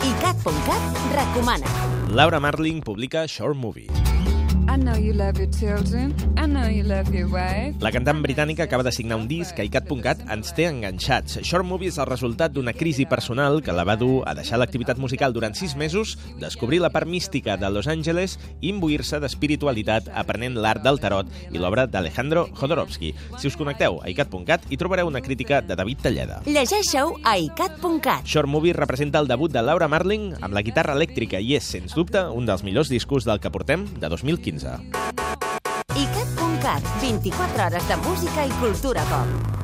ICAT.cat recomana. Laura Marling publica Short Movie. La cantant britànica acaba de signar un disc que iCat.cat ens té enganxats. Short Movie és el resultat d'una crisi personal que la va dur a deixar l'activitat musical durant sis mesos, descobrir la part mística de Los Angeles i imbuir-se d'espiritualitat aprenent l'art del tarot i l'obra d'Alejandro Jodorowsky. Si us connecteu a iCat.cat hi trobareu una crítica de David Talleda. Llegeixeu a ICAT.cat. Short Movie representa el debut de Laura Marling amb la guitarra elèctrica i és, sens dubte, un dels millors discos del que portem de 2015. ICAT.cat, 24 hores de música i cultura pop.